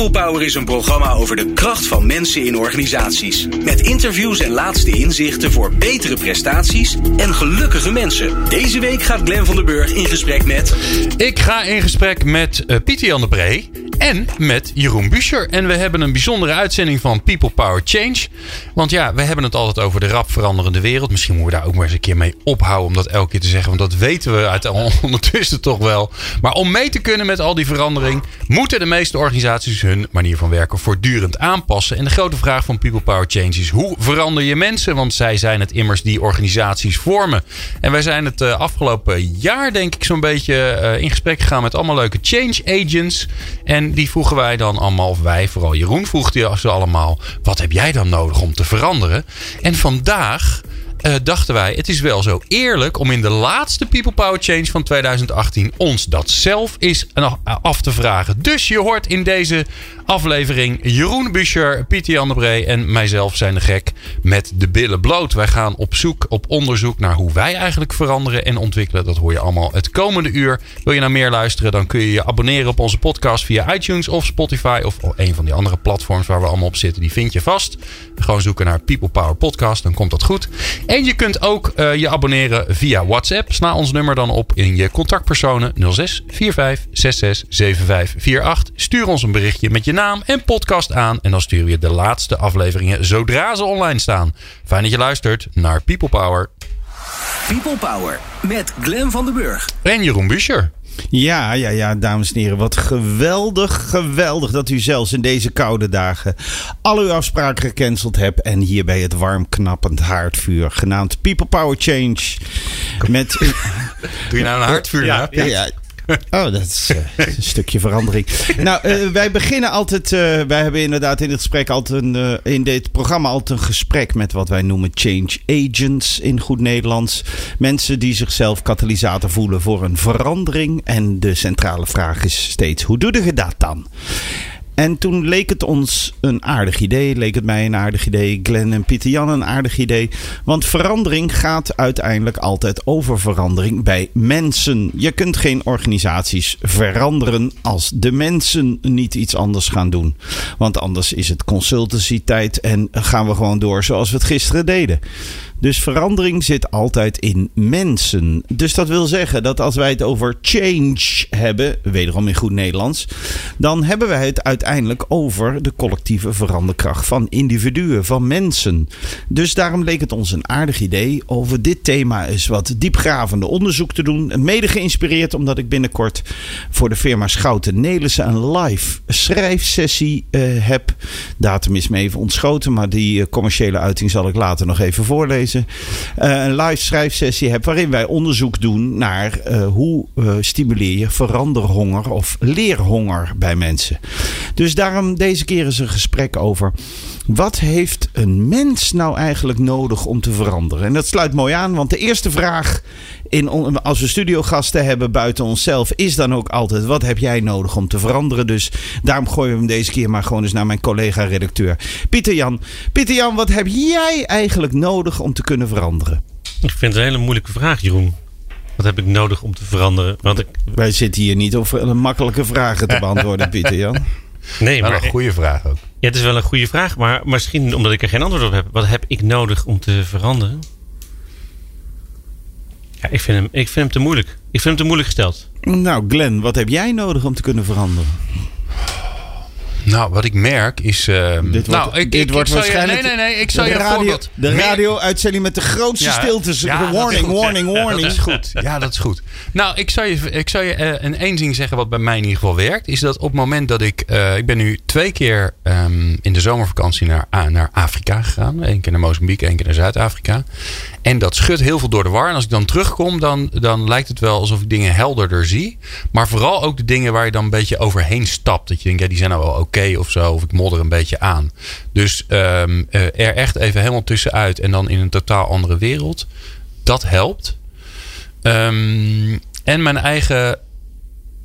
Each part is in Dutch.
People Power is een programma over de kracht van mensen in organisaties. Met interviews en laatste inzichten voor betere prestaties en gelukkige mensen. Deze week gaat Glen van der Burg in gesprek met. Ik ga in gesprek met uh, Pieter Jan de Bree en met Jeroen Buescher. En we hebben een bijzondere uitzending van People Power Change. Want ja, we hebben het altijd over de rap veranderende wereld. Misschien moeten we daar ook maar eens een keer mee ophouden om dat elke keer te zeggen. Want dat weten we uit ondertussen toch wel. Maar om mee te kunnen met al die verandering, moeten de meeste organisaties hun manier van werken voortdurend aanpassen. En de grote vraag van People Power Change is: hoe verander je mensen? Want zij zijn het immers die organisaties vormen. En wij zijn het afgelopen jaar, denk ik, zo'n beetje in gesprek gegaan met allemaal leuke change agents. En die vroegen wij dan allemaal, of wij, vooral Jeroen vroeg die ze allemaal: wat heb jij dan nodig om te veranderen? En vandaag uh, dachten wij, het is wel zo eerlijk om in de laatste People Power Change van 2018 ons dat zelf eens af te vragen. Dus je hoort in deze aflevering Jeroen Buscher, Pieter Jan de Bree en mijzelf zijn de gek met de billen bloot. Wij gaan op zoek, op onderzoek naar hoe wij eigenlijk veranderen en ontwikkelen. Dat hoor je allemaal het komende uur. Wil je naar meer luisteren, dan kun je je abonneren op onze podcast via iTunes of Spotify of een van die andere platforms waar we allemaal op zitten. Die vind je vast. Gewoon zoeken naar People Power Podcast, dan komt dat goed. En je kunt ook uh, je abonneren via WhatsApp. Sla ons nummer dan op in je contactpersonen 06 45 66 75 48. Stuur ons een berichtje met je naam en podcast aan. En dan sturen we je de laatste afleveringen zodra ze online staan. Fijn dat je luistert naar People Power. People Power met Glen van den Burg. En Jeroen Buscher. Ja, ja, ja, dames en heren. Wat geweldig, geweldig dat u zelfs in deze koude dagen al uw afspraken gecanceld hebt. En hierbij het warm knappend haardvuur, genaamd People Power Change. Met... Doe je nou een haardvuur? Ja, ja, ja, Oh, dat is een stukje verandering. Nou, uh, wij beginnen altijd. Uh, wij hebben inderdaad in het gesprek altijd een, in dit programma altijd een gesprek met wat wij noemen change agents in goed Nederlands. Mensen die zichzelf katalysator voelen voor een verandering. En de centrale vraag is steeds: hoe doe je dat dan? En toen leek het ons een aardig idee. Leek het mij een aardig idee. Glenn en Pieter Jan een aardig idee. Want verandering gaat uiteindelijk altijd over verandering bij mensen. Je kunt geen organisaties veranderen als de mensen niet iets anders gaan doen. Want anders is het consultancy tijd en gaan we gewoon door zoals we het gisteren deden. Dus verandering zit altijd in mensen. Dus dat wil zeggen dat als wij het over change hebben, wederom in goed Nederlands, dan hebben wij het uiteindelijk over de collectieve veranderkracht van individuen, van mensen. Dus daarom leek het ons een aardig idee over dit thema eens wat diepgravende onderzoek te doen. Mede geïnspireerd omdat ik binnenkort voor de firma Schouten Nelissen een live schrijfsessie uh, heb. Datum is me even ontschoten, maar die uh, commerciële uiting zal ik later nog even voorlezen. Uh, een live schrijfsessie heb waarin wij onderzoek doen naar uh, hoe uh, stimuleer je veranderhonger of leerhonger bij mensen. Dus daarom deze keer is een gesprek over wat heeft een mens nou eigenlijk nodig om te veranderen? En dat sluit mooi aan, want de eerste vraag in, als we studiogasten hebben buiten onszelf, is dan ook altijd: wat heb jij nodig om te veranderen? Dus daarom gooien we hem deze keer maar gewoon eens naar mijn collega-redacteur Pieter Jan. Pieter Jan, wat heb jij eigenlijk nodig om te kunnen veranderen? Ik vind het een hele moeilijke vraag, Jeroen. Wat heb ik nodig om te veranderen? Want ik... Wij zitten hier niet om makkelijke vragen te beantwoorden, Pieter Jan. Nee, maar, maar een goede vraag ook. Ja, het is wel een goede vraag, maar misschien omdat ik er geen antwoord op heb. Wat heb ik nodig om te veranderen? Ja, ik vind hem, ik vind hem te moeilijk. Ik vind hem te moeilijk gesteld. Nou, Glenn, wat heb jij nodig om te kunnen veranderen? Nou, wat ik merk is. Uh, dit wordt, nou, ik, dit ik, wordt ik waarschijnlijk. Je, nee, nee, nee. Ik zal de je radio, voorbeeld. De radio-uitzending met de grootste ja, stiltes. Ja, warning, goed, warning, ja, warning. Dat is goed. Ja, dat is goed. Nou, ik zal je, ik zal je uh, een één ding zeggen wat bij mij in ieder geval werkt. Is dat op het moment dat ik. Uh, ik ben nu twee keer um, in de zomervakantie naar, naar Afrika gegaan. Eén keer naar Mozambique, één keer naar Zuid-Afrika. En dat schudt heel veel door de war. En als ik dan terugkom, dan, dan lijkt het wel alsof ik dingen helderder zie. Maar vooral ook de dingen waar je dan een beetje overheen stapt. Dat je denkt, ja, die zijn nou wel oké okay of zo. Of ik modder een beetje aan. Dus um, er echt even helemaal tussenuit. En dan in een totaal andere wereld. Dat helpt. Um, en mijn eigen.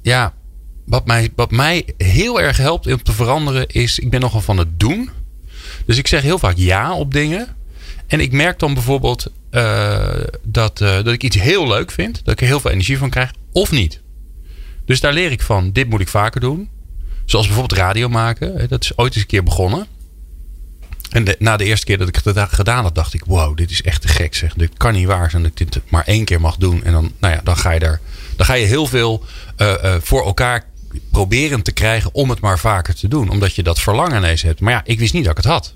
Ja, wat mij, wat mij heel erg helpt om te veranderen is. Ik ben nogal van het doen. Dus ik zeg heel vaak ja op dingen. En ik merk dan bijvoorbeeld eh, dat, eh, dat ik iets heel leuk vind. Dat ik er heel veel energie van krijg. Of niet. Dus daar leer ik van. Dit moet ik vaker doen. Zoals bijvoorbeeld radio maken. Dat is ooit eens een keer begonnen. En na de eerste keer dat ik het gedaan had, dacht ik: wow, dit is echt te gek. Zeg. Dit kan niet waar zijn dat ik dit maar één keer mag doen. En dan, nou ja, dan, ga, je daar, dan ga je heel veel eh, eh, voor elkaar proberen te krijgen om het maar vaker te doen. Omdat je dat verlangen ineens hebt. Maar ja, ik wist niet dat ik het had.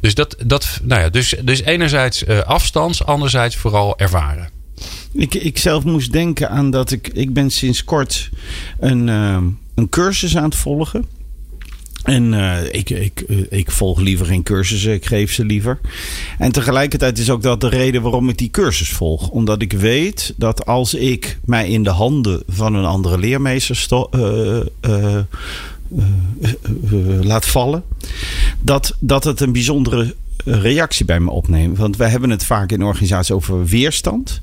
Dus, dat, dat, nou ja, dus, dus enerzijds eh, afstands, anderzijds vooral ervaren. Ik, ik zelf moest denken aan dat ik... Ik ben sinds kort een, ehm, een cursus aan het volgen. En eh, ik, ik, eh, ik volg liever geen cursussen, ik geef ze liever. En tegelijkertijd is ook dat de reden waarom ik die cursus volg. Omdat ik weet dat als ik mij in de handen van een andere leermeester eh, laat vallen, dat, dat het een bijzondere reactie bij me opneemt. Want wij hebben het vaak in de organisatie over weerstand.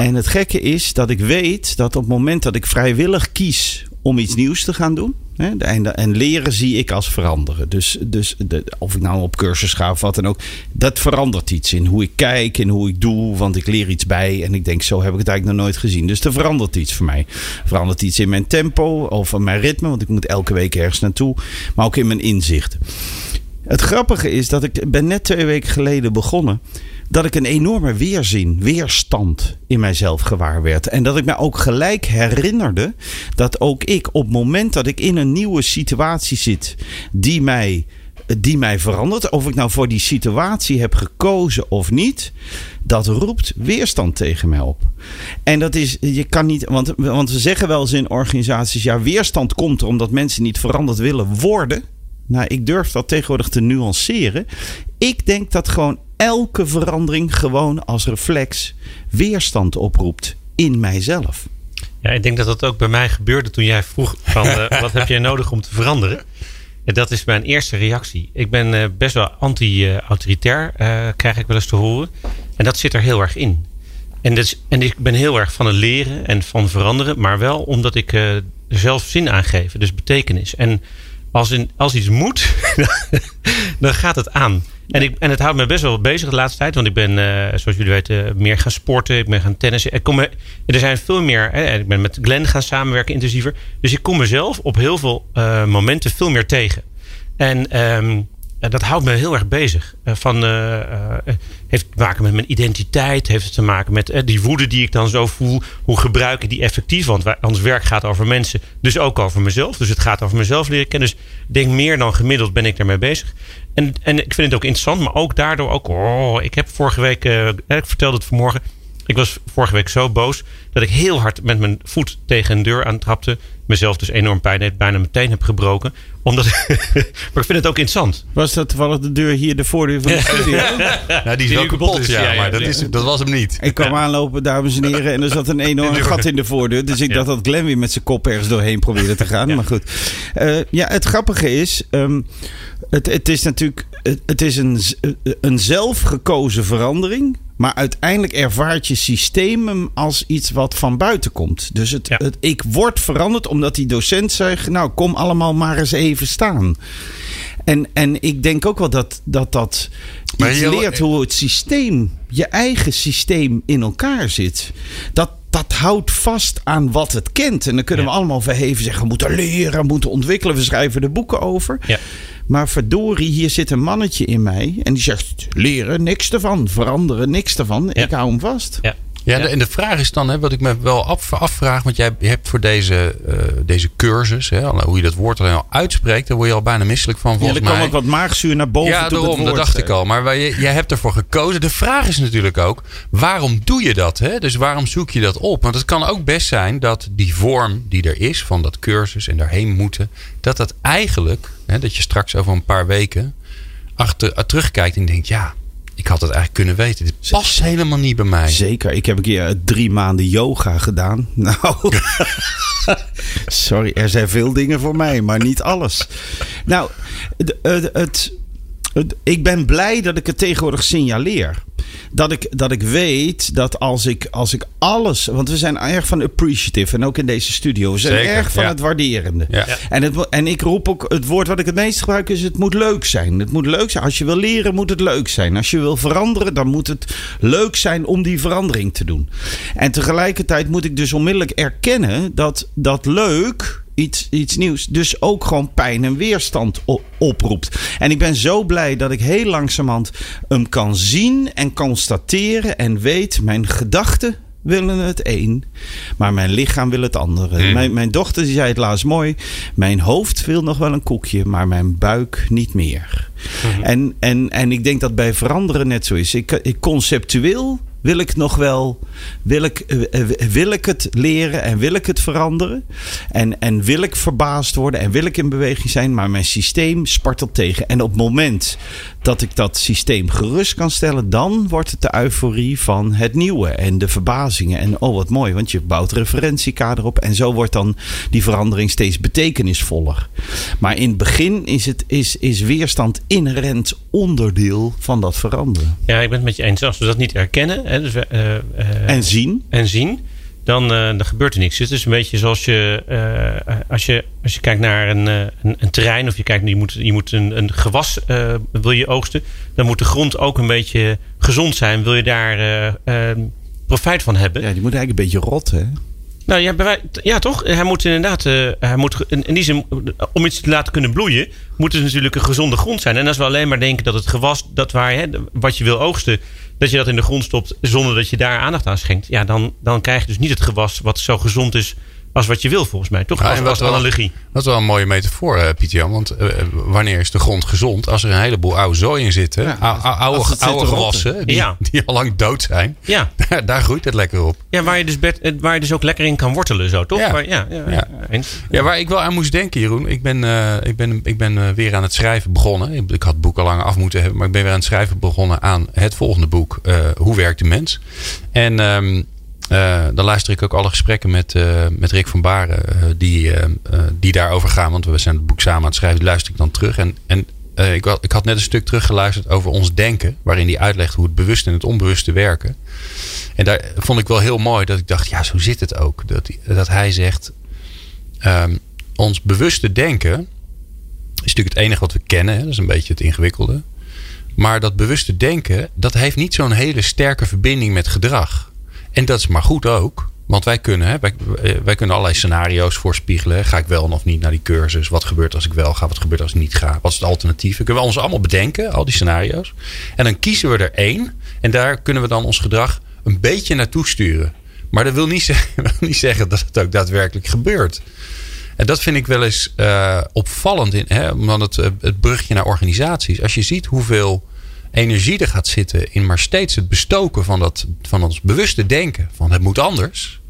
En het gekke is dat ik weet dat op het moment dat ik vrijwillig kies om iets nieuws te gaan doen. Hè, en, en leren zie ik als veranderen. Dus, dus de, of ik nou op cursus ga of wat dan ook. Dat verandert iets in hoe ik kijk en hoe ik doe. Want ik leer iets bij. En ik denk, zo heb ik het eigenlijk nog nooit gezien. Dus er verandert iets voor mij. Verandert iets in mijn tempo of in mijn ritme. Want ik moet elke week ergens naartoe. Maar ook in mijn inzichten. Het grappige is dat ik ben net twee weken geleden begonnen. Dat ik een enorme weerzin, weerstand in mijzelf gewaar werd. En dat ik me ook gelijk herinnerde dat ook ik op het moment dat ik in een nieuwe situatie zit die mij, die mij verandert. Of ik nou voor die situatie heb gekozen of niet. Dat roept weerstand tegen mij op. En dat is, je kan niet, want, want we zeggen wel eens in organisaties: ja, weerstand komt er omdat mensen niet veranderd willen worden. Nou, ik durf dat tegenwoordig te nuanceren. Ik denk dat gewoon elke verandering gewoon als reflex weerstand oproept in mijzelf. Ja, ik denk dat dat ook bij mij gebeurde toen jij vroeg van uh, wat heb jij nodig om te veranderen. En dat is mijn eerste reactie. Ik ben uh, best wel anti-autoritair, uh, krijg ik wel eens te horen. En dat zit er heel erg in. En, en ik ben heel erg van het leren en van veranderen, maar wel omdat ik er zelf zin aan geef, dus betekenis. En als, in, als iets moet, dan gaat het aan. En, ik, en het houdt me best wel bezig de laatste tijd. Want ik ben, uh, zoals jullie weten, meer gaan sporten. Ik ben gaan tennissen. Ik kom, er zijn veel meer. Hè, ik ben met Glenn gaan samenwerken intensiever. Dus ik kom mezelf op heel veel uh, momenten veel meer tegen. En um, dat houdt me heel erg bezig. Uh, van, heeft te maken met mijn identiteit. Heeft het te maken met die woede die ik dan zo voel. Hoe gebruik ik die effectief? Want ons werk gaat over mensen. Dus ook over mezelf. Dus het gaat over mezelf leren kennen. Dus ik denk meer dan gemiddeld ben ik daarmee bezig. En, en ik vind het ook interessant. Maar ook daardoor ook. Oh, ik heb vorige week. Ik vertelde het vanmorgen. Ik was vorige week zo boos. Dat ik heel hard met mijn voet tegen een deur aantrapte. Mezelf dus enorm pijn deed. Bijna meteen heb gebroken. Omdat, maar ik vind het ook interessant. Was dat toevallig de deur hier, de voordeur van de studio? nou, die is wel kapot, is, ja, ja, maar dat, is, dat was hem niet. Ik kwam aanlopen, dames en heren. En er zat een enorm gat in de voordeur. Dus ik dacht dat Glenn weer met zijn kop ergens doorheen probeerde te gaan. Maar goed. Uh, ja, het grappige is... Um, het, het is natuurlijk... Het, het is een, een zelfgekozen verandering. Maar uiteindelijk ervaart je systeem hem als iets wat van buiten komt. Dus het, ja. het, ik word veranderd omdat die docent zegt... nou, kom allemaal maar eens even staan. En, en ik denk ook wel dat dat, dat iets je leert hoe het systeem... je eigen systeem in elkaar zit. Dat, dat houdt vast aan wat het kent. En dan kunnen ja. we allemaal verheven zeggen... we moeten leren, we moeten ontwikkelen. We schrijven er boeken over. Ja. Maar verdorie, hier zit een mannetje in mij. En die zegt, leren, niks ervan. Veranderen, niks ervan. Ja. Ik hou hem vast. Ja. Ja, en de vraag is dan, hè, wat ik me wel af, afvraag, want jij hebt voor deze, uh, deze cursus, hè, hoe je dat woord alleen al uitspreekt, daar word je al bijna misselijk van volgens ja, mij. er kwam ook wat maagzuur naar boven. Ja, daarom, woord, dat dacht ik al. Maar jij, jij hebt ervoor gekozen. De vraag is natuurlijk ook, waarom doe je dat? Hè? Dus waarom zoek je dat op? Want het kan ook best zijn dat die vorm die er is van dat cursus en daarheen moeten, dat dat eigenlijk, hè, dat je straks over een paar weken achter, terugkijkt en denkt, ja, ik had het eigenlijk kunnen weten. Dit past helemaal niet bij mij. Zeker. Ik heb een keer drie maanden yoga gedaan. Nou, sorry, er zijn veel dingen voor mij, maar niet alles. Nou, het, Het- Ik ben blij dat ik het tegenwoordig signaleer. Dat ik, dat ik weet dat als ik, als ik alles. Want we zijn erg van appreciative. En ook in deze studio. We zijn Zeker, erg van ja. het waarderende. Ja. En, het, en ik roep ook. Het woord wat ik het meest gebruik is: het moet leuk zijn. Het moet leuk zijn. Als je wil leren, moet het leuk zijn. Als je wil veranderen, dan moet het leuk zijn om die verandering te doen. En tegelijkertijd moet ik dus onmiddellijk erkennen dat dat leuk iets, iets nieuws. Dus ook gewoon pijn en weerstand oproept. En ik ben zo blij dat ik heel langzamerhand hem kan zien en constateren en weet, mijn gedachten willen het een, maar mijn lichaam wil het andere. Mijn, mijn dochter die zei het laatst mooi. Mijn hoofd wil nog wel een koekje, maar mijn buik niet meer. en, en, en ik denk dat bij veranderen net zo is. Ik, ik conceptueel wil ik nog wel, wil ik, eh, eh, wil ik het leren en wil ik het veranderen? En, en wil ik verbaasd worden en wil ik in beweging zijn? Maar mijn systeem spartelt tegen. En op het moment dat ik dat systeem gerust kan stellen, dan wordt het de euforie van het nieuwe en de verbazingen. En oh, wat mooi, want je bouwt referentiekader op. En zo wordt dan die verandering steeds betekenisvoller. Maar in het begin is, het, is, is weerstand inherent onderdeel van dat veranderen. Ja, ik ben het met je eens. Als we dat niet erkennen hè, dus we, eh, eh, En zien. en zien, dan, eh, dan gebeurt er niks. Het is een beetje zoals je, eh, als je, als je kijkt naar een, eh, een, een terrein of je kijkt, je moet, je moet een, een gewas wil je oogsten, dan moet de grond ook een beetje gezond zijn. Wil je daar profijt van hebben? Ja, die moet eigenlijk een beetje rot, hè? Nou ja, wij- ja, toch? Hij moet inderdaad, eh, hij moet, in, die zin, om iets te laten kunnen bloeien, moet het natuurlijk een gezonde grond zijn. En als we alleen maar denken dat het gewas, dat waar, hè, wat je wil oogsten, dat je dat in de grond stopt zonder dat je daar aandacht aan schenkt, ja, dan, dan krijg je dus niet het gewas wat zo gezond is als wat je wil, volgens mij. Toch? Ja, als, en als wat wel- analogie. Dat is wel een mooie metafoor, eh, Pieter Jan. Want eh, wanneer is de grond gezond? Als er een heleboel oude zooi in zit. hè? Ja, Ou- ou- oude zit rotten. gewassen die, Ja. die al lang dood zijn. Ja. Daar, daar groeit het lekker op. Ja, waar je, dus eh, waar je dus ook lekker in kan wortelen, zo, toch? Ja. Waar- ja, ja, Ja. eens. Ja, waar ik wel aan moest denken, Jeroen. Ik ben, eh, ik ben, ik ben eh, weer aan het schrijven begonnen. Ik, ik had het boek al lang af moeten hebben. Maar ik ben weer aan het schrijven begonnen aan het volgende boek. eh, Hoe werkt de mens? En ehm, eh, dan luister ik ook alle gesprekken met, eh, met Rick van Baren. eh, die, die daarover gaan. Want we zijn het boek samen aan het schrijven. Die luister ik dan terug. En, en ik, had, ik had net een stuk teruggeluisterd over ons denken. Waarin hij uitlegt hoe het bewuste en het onbewuste werken. En daar vond ik wel heel mooi dat ik dacht, ja, zo zit het ook. Dat, dat hij zegt, ehm, ons bewuste denken is natuurlijk het enige wat we kennen. Hè? Dat is een beetje het ingewikkelde. Maar dat bewuste denken, dat heeft niet zo'n hele sterke verbinding met gedrag. En dat is maar goed ook. Want wij kunnen, hè, wij, kunnen allerlei scenario's voorspiegelen. Ga ik wel of niet naar die cursus? Wat gebeurt als ik wel ga? Wat gebeurt als ik niet ga? Wat is het alternatief? Dat kunnen we ons allemaal bedenken, al die scenario's. En dan kiezen we er één. En daar kunnen we dan ons gedrag een beetje naartoe sturen. Maar dat wil niet, zeggen, niet zeggen dat het ook daadwerkelijk gebeurt. En dat vind ik wel eens eh, opvallend. In, hè, omdat het, eh, het brugje naar organisaties. Als je ziet hoeveel energie er gaat zitten in maar steeds het bestoken van, dat, van ons bewuste denken. Van het moet anders.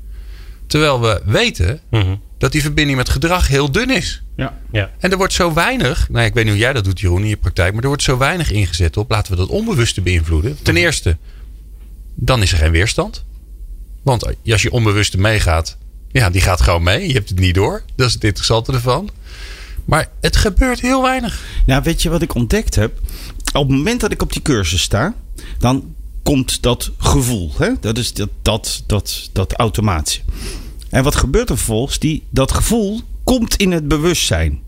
Terwijl we weten Mhm. dat die verbinding met gedrag heel dun is. Ja. Ja. En er wordt zo weinig, nou ja, ik weet niet hoe jij dat doet Jeroen in je praktijk, maar er wordt zo weinig ingezet op laten we dat onbewuste beïnvloeden. Ten eerste, dan is er geen weerstand. Want als je onbewuste meegaat, ja, die gaat gewoon mee. Je hebt het niet door. Dat is het interessante ervan. Maar het gebeurt heel weinig. Nou, weet je wat ik ontdekt heb? Op het moment dat ik op die cursus sta, dan komt dat gevoel. Hè? Dat is dat, dat, dat, dat automatische. En wat gebeurt er vervolgens? Die, dat gevoel komt in het bewustzijn.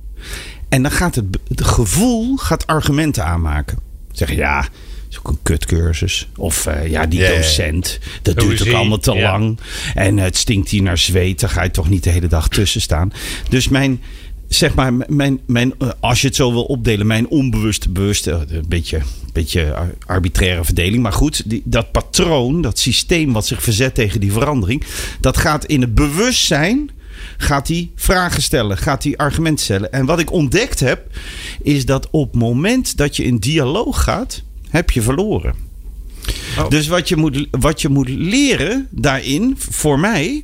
En dan gaat het, gevoel gaat argumenten aanmaken. Zeggen ja, is ook een kutcursus. Of eh, ja, die docent. Dat Hoe duurt ook allemaal te lang. En het stinkt hier naar zweet. Daar ga je toch niet de hele dag tussen staan. Dus mijn, zeg maar, mijn, mijn, eh, als je het zo wil opdelen, mijn onbewuste, bewuste, eh, een beetje, beetje ar- arbitraire verdeling. Maar goed, die, dat patroon, dat systeem wat zich verzet tegen die verandering, dat gaat in het bewustzijn. Gaat hij vragen stellen? Gaat hij argumenten stellen? En wat ik ontdekt heb, is dat op het moment dat je in dialoog gaat, heb je verloren. Oh. Dus wat je, moet, wat je moet leren daarin, voor mij,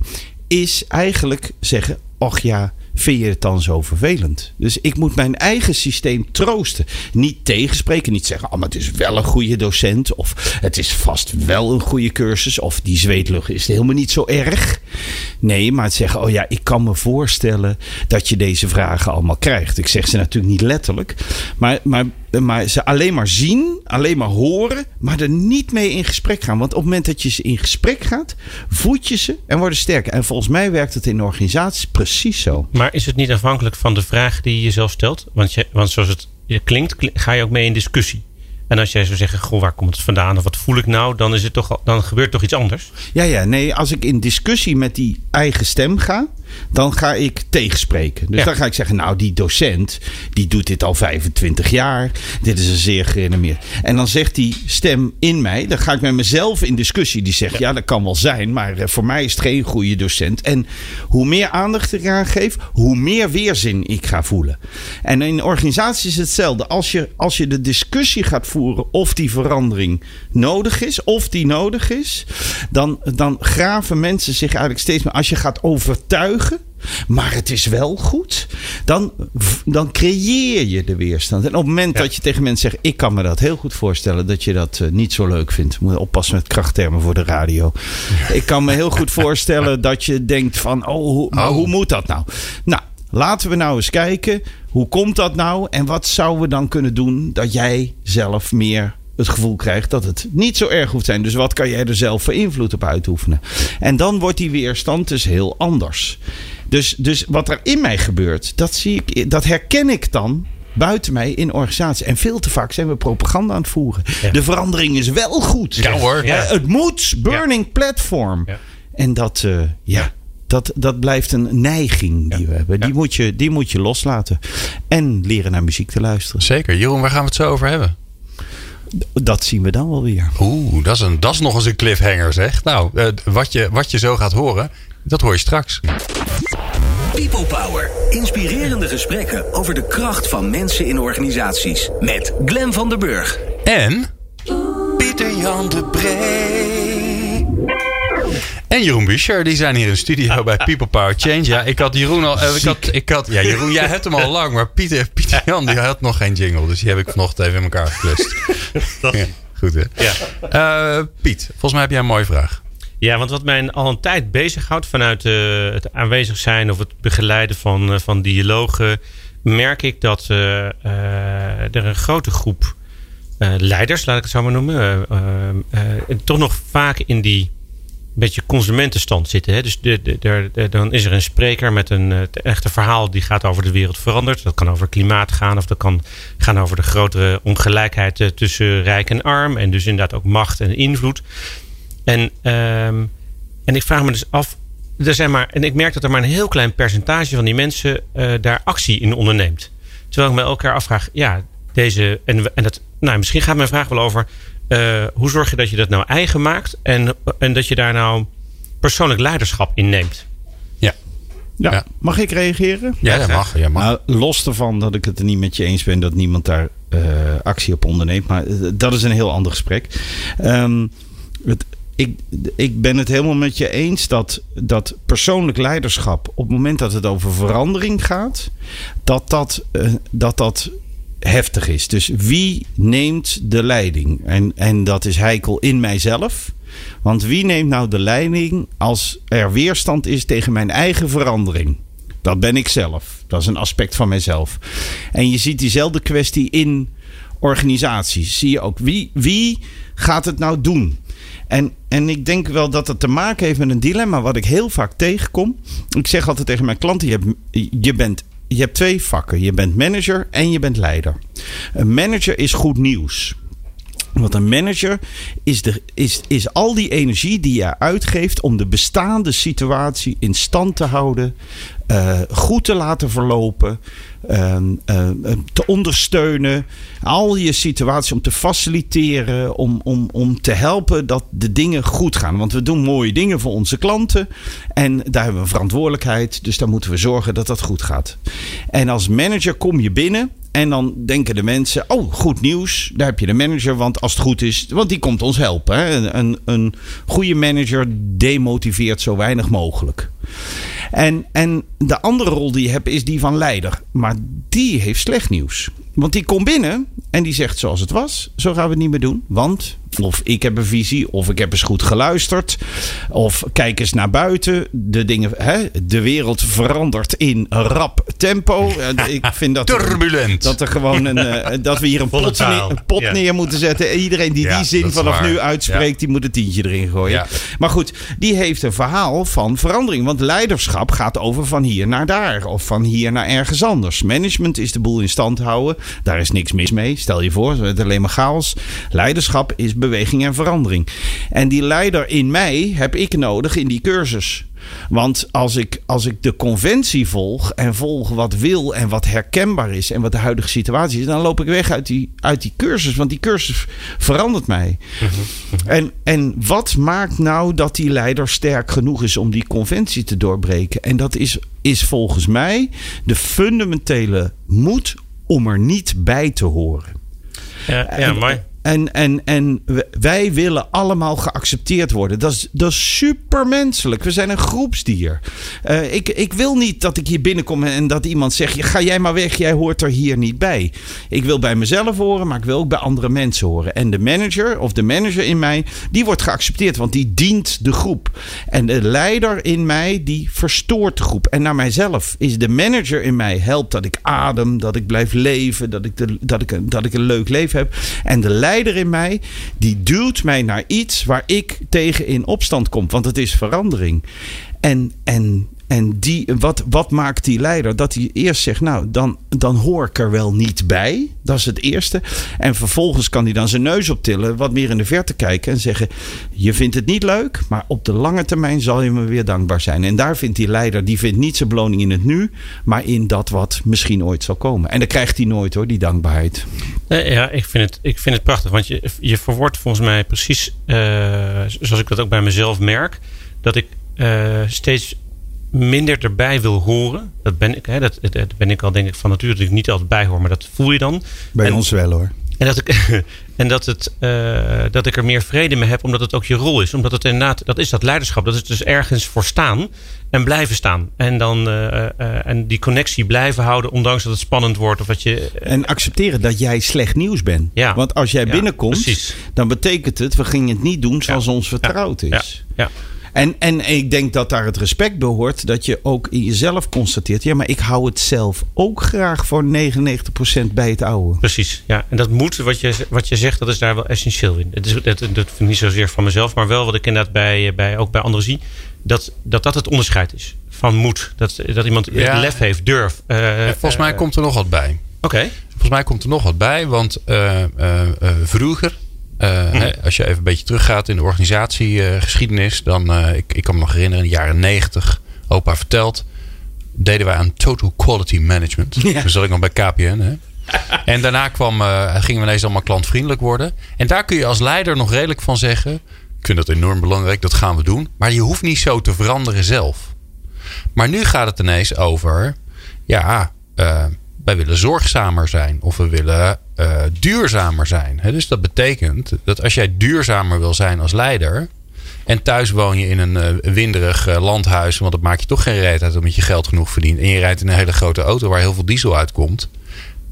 is eigenlijk zeggen: Och ja, vind je het dan zo vervelend? Dus ik moet mijn eigen systeem troosten. Niet tegenspreken, niet zeggen: Oh, maar het is wel een goede docent. Of het is vast wel een goede cursus. Of die zweetlucht is helemaal niet zo erg. Nee, maar het zeggen, oh ja, ik kan me voorstellen dat je deze vragen allemaal krijgt. Ik zeg ze natuurlijk niet letterlijk, maar, maar, maar ze alleen maar zien, alleen maar horen, maar er niet mee in gesprek gaan. Want op het moment dat je ze in gesprek gaat, voed je ze en worden sterker. En volgens mij werkt het in organisaties precies zo. Maar is het niet afhankelijk van de vraag die je jezelf stelt? Want, je, want zoals het klinkt, ga je ook mee in discussie. En als jij zou zeggen, goh, waar komt het vandaan of wat voel ik nou, dan, is het toch, dan gebeurt toch iets anders. Ja, ja, nee, als ik in discussie met die eigen stem ga, dan ga ik tegenspreken. Dus Ja. dan ga ik zeggen, nou, die docent, die doet dit al 25 jaar. Dit is een zeer gerenommeerd. En dan zegt die stem in mij, dan ga ik met mezelf in discussie. Die zegt, ja, dat kan wel zijn, maar eh, voor mij is het geen goede docent. En hoe meer aandacht ik eraan geef, hoe meer weerzin ik ga voelen. En in organisaties is het hetzelfde. Als je, als je de discussie gaat voeren of die verandering nodig is, of die nodig is, dan, dan graven mensen zich eigenlijk steeds meer. Als je gaat overtuigen, maar het is wel goed, dan, dan creëer je de weerstand. En op het moment dat je tegen mensen zegt: Ik kan me dat heel goed voorstellen dat je dat eh, niet zo leuk vindt. Moet je oppassen met krachttermen voor de radio. Ik kan me heel goed voorstellen dat je denkt: van, Oh, hoe, maar Oh. hoe moet dat nou? Nou. Laten we nou eens kijken, hoe komt dat nou? En wat zouden we dan kunnen doen dat jij zelf meer het gevoel krijgt dat het niet zo erg hoeft te zijn. Dus wat kan jij er zelf voor invloed op uitoefenen? En dan wordt die weerstand dus heel anders. Dus, dus wat er in mij gebeurt, dat, zie ik, dat herken ik dan buiten mij in organisatie. En veel te vaak zijn we propaganda aan het voeren. Ja. De verandering is wel goed. Ja hoor. Ja. Het moet, burning platform. En dat, eh, ja, dat, dat blijft een neiging die we hebben. Die, moet je, die moet je loslaten. En leren naar muziek te luisteren. Zeker. Jeroen, waar gaan we het zo over hebben? Dat zien we dan wel weer. Oeh, dat is, een, dat is nog eens een cliffhanger zeg. Nou, eh, wat, je, wat je zo gaat horen, dat hoor je straks. People Power. Inspirerende gesprekken over de kracht van mensen in organisaties. Met Glen van der Burg. En Pieter Jan de Bree. En Jeroen Buescher, die zijn hier in de studio bij People Power Change. Ja, ik had Jeroen al. eh, ik had, ik had, ja, Jeroen, jij hebt hem al lang, maar Pieter, Pieter Jan die had nog geen jingle. Dus die heb ik vanochtend even in elkaar geklust. Ja, goed hè? Ja. Eh, Piet, volgens mij heb jij een mooie vraag. Ja, want wat mij al een tijd bezighoudt vanuit eh, het aanwezig zijn of het begeleiden van, eh, van dialogen, merk ik dat eh, eh, er een grote groep eh, leiders, laat ik het zo maar noemen, eh, eh, eh, toch nog vaak in die beetje consumentenstand zitten. Hè? Dus de, de, dan is er een spreker met een eh, echte verhaal die gaat over de wereld verandert. Dat kan over klimaat gaan of dat kan gaan over de grotere ongelijkheid eh, tussen rijk en arm. En dus inderdaad ook macht en invloed. En, ehm, en ik vraag me dus af. Er zijn maar, en ik merk dat er maar een heel klein percentage van die mensen eh, daar actie in onderneemt. Terwijl ik me elkaar afvraag, ja, deze. En, en dat, nou, misschien gaat mijn vraag wel over. Eh, hoe zorg je dat je dat nou eigen maakt en, en dat je daar nou persoonlijk leiderschap in neemt? Ja. Ja. Mag ik reageren? Ja, dat mag. Ja, mag. Nou, los ervan dat ik het er niet met je eens ben dat niemand daar eh, actie op onderneemt. Maar eh, dat is een heel ander gesprek. Ehm, het, ik, ik ben het helemaal met je eens dat, dat persoonlijk leiderschap, op het moment dat het over verandering gaat, dat dat, dat, dat heftig is. Dus wie neemt de leiding? En, en dat is heikel in mijzelf. Want wie neemt nou de leiding als er weerstand is tegen mijn eigen verandering? Dat ben ik zelf. Dat is een aspect van mijzelf. En je ziet diezelfde kwestie in organisaties. Zie je ook wie, wie gaat het nou doen? En, en ik denk wel dat het te maken heeft met een dilemma wat ik heel vaak tegenkom. Ik zeg altijd tegen mijn klanten: je, hebt, je, bent, je hebt twee vakken. Je bent manager en je bent leider. Een manager is goed nieuws. Want een manager is, de, is, is al die energie die je uitgeeft om de bestaande situatie in stand te houden, eh, goed te laten verlopen, ehm, eh, te ondersteunen. Al je situatie om te faciliteren, om, om, om te helpen dat de dingen goed gaan. Want we doen mooie dingen voor onze klanten en daar hebben we een verantwoordelijkheid. Dus daar moeten we zorgen dat dat goed gaat. En als manager kom je binnen en dan denken de mensen: oh, goed nieuws. Daar heb je de manager. Want als het goed is, want die komt ons helpen. Een, een goede manager demotiveert zo weinig mogelijk. En, en de andere rol die je hebt is die van leider. Maar die heeft slecht nieuws. Want die komt binnen en die zegt zoals het was. Zo gaan we het niet meer doen. Want Of ik heb een visie. Of ik heb eens goed geluisterd. Of kijk eens naar buiten. De, dingen, hè, de wereld verandert in rap tempo. Ik vind dat er, Turbulent. dat er gewoon een, eh, dat we hier een pot, neer, een pot Ja. neer moeten zetten. En Iedereen die Ja, die zin vanaf waar. nu uitspreekt, Ja. die moet een tientje erin gooien. Maar goed, die heeft een verhaal van verandering. Want leiderschap gaat over van hier naar daar. Of van hier naar ergens anders. Management is de boel in stand houden. Daar is niks mis mee. Stel je voor, het is alleen maar chaos. Leiderschap is beweging en verandering. En die leider in mij heb ik nodig in die cursus. Want als ik, als ik de conventie volg en volg wat wil en wat herkenbaar is en wat de huidige situatie is, dan loop ik weg uit die, uit die cursus. Want die cursus verandert mij. En, en wat maakt nou dat die leider sterk genoeg is om die conventie te doorbreken? En dat is, is volgens mij de fundamentele moed om er niet bij te horen. Ja, ja mooi. En, en, en wij willen allemaal geaccepteerd worden. Dat is, dat is supermenselijk. We zijn een groepsdier. Eh, ik, ik wil niet dat ik hier binnenkom en dat iemand zegt: Ga jij maar weg, jij hoort er hier niet bij. Ik wil bij mezelf horen, maar ik wil ook bij andere mensen horen. En de manager of de manager in mij, die wordt geaccepteerd, want die dient de groep. En de leider in mij, die verstoort de groep. En naar mijzelf is de manager in mij helpt dat ik adem, dat ik blijf leven, dat ik, de, dat ik, dat ik een leuk leven heb. En de leider in mij, die duwt mij naar iets waar ik tegen in opstand kom. Want het is verandering. En, en, en die, wat, wat maakt die leider? Dat hij eerst zegt, nou, dan, dan hoor ik er wel niet bij. Dat is het eerste. En vervolgens kan hij dan zijn neus optillen, wat meer in de verte kijken en zeggen: Je vindt het niet leuk, maar op de lange termijn zal je me weer dankbaar zijn. En daar vindt die leider, die vindt niet zijn beloning in het nu, maar in dat wat misschien ooit zal komen. En dat krijgt hij nooit hoor, die dankbaarheid. Ja, ik vind, het, ik vind het prachtig. Want je, je verwoordt volgens mij precies eh, zoals ik dat ook bij mezelf merk. Dat ik eh, steeds minder erbij wil horen. Dat ben ik, hè, dat, dat ben ik al denk ik van nature dat ik niet altijd bij hoor. Maar dat voel je dan. Bij En- ons wel hoor. En dat ik, en dat, het, eh, dat ik er meer vrede mee heb, omdat het ook je rol is. Omdat het inderdaad, dat is dat leiderschap. Dat is dus ergens voor staan en blijven staan. En dan eh, eh, en die connectie blijven houden, ondanks dat het spannend wordt. Of dat je. En accepteren dat jij slecht nieuws bent. Ja. Want als jij Ja, binnenkomt, precies. dan betekent het, we gingen het niet doen zoals Ja. ons vertrouwd ja, is. ja. En, en ik denk dat daar het respect bij hoort dat je ook in jezelf constateert. Ja, maar ik hou het zelf ook graag voor 99% bij het oude. Precies, ja. En dat moet, wat je, wat je zegt, dat is daar wel essentieel in. Het is, dat, dat vind ik niet zozeer van mezelf, maar wel wat ik inderdaad bij, bij, ook bij anderen zie. Dat, dat dat het onderscheid is van moed. Dat, dat iemand Ja. lef heeft, durf. Eh, En volgens mij eh, komt er nog wat bij. Oké, Volgens mij komt er nog wat bij, want eh, eh, eh, hè, als je even een beetje teruggaat in de organisatiegeschiedenis, dan, eh, ik, ik kan me nog herinneren, in de jaren negentig, opa verteld, deden wij aan Total Quality Management. Ja. Toen zat ik nog bij KPN. Hè? En daarna kwam, eh, gingen we ineens allemaal klantvriendelijk worden. En daar kun je als leider nog redelijk van zeggen, ik vind dat enorm belangrijk, dat gaan we doen. Maar je hoeft niet zo te veranderen zelf. Maar nu gaat het ineens over, ja, wij willen zorgzamer zijn of we willen eh, duurzamer zijn. Dus dat betekent dat als jij duurzamer wil zijn als leider. En thuis woon je in een eh, winderig eh, landhuis, want dat maakt je toch geen reet uit omdat je geld genoeg verdient. En je rijdt in een hele grote auto waar heel veel diesel uitkomt.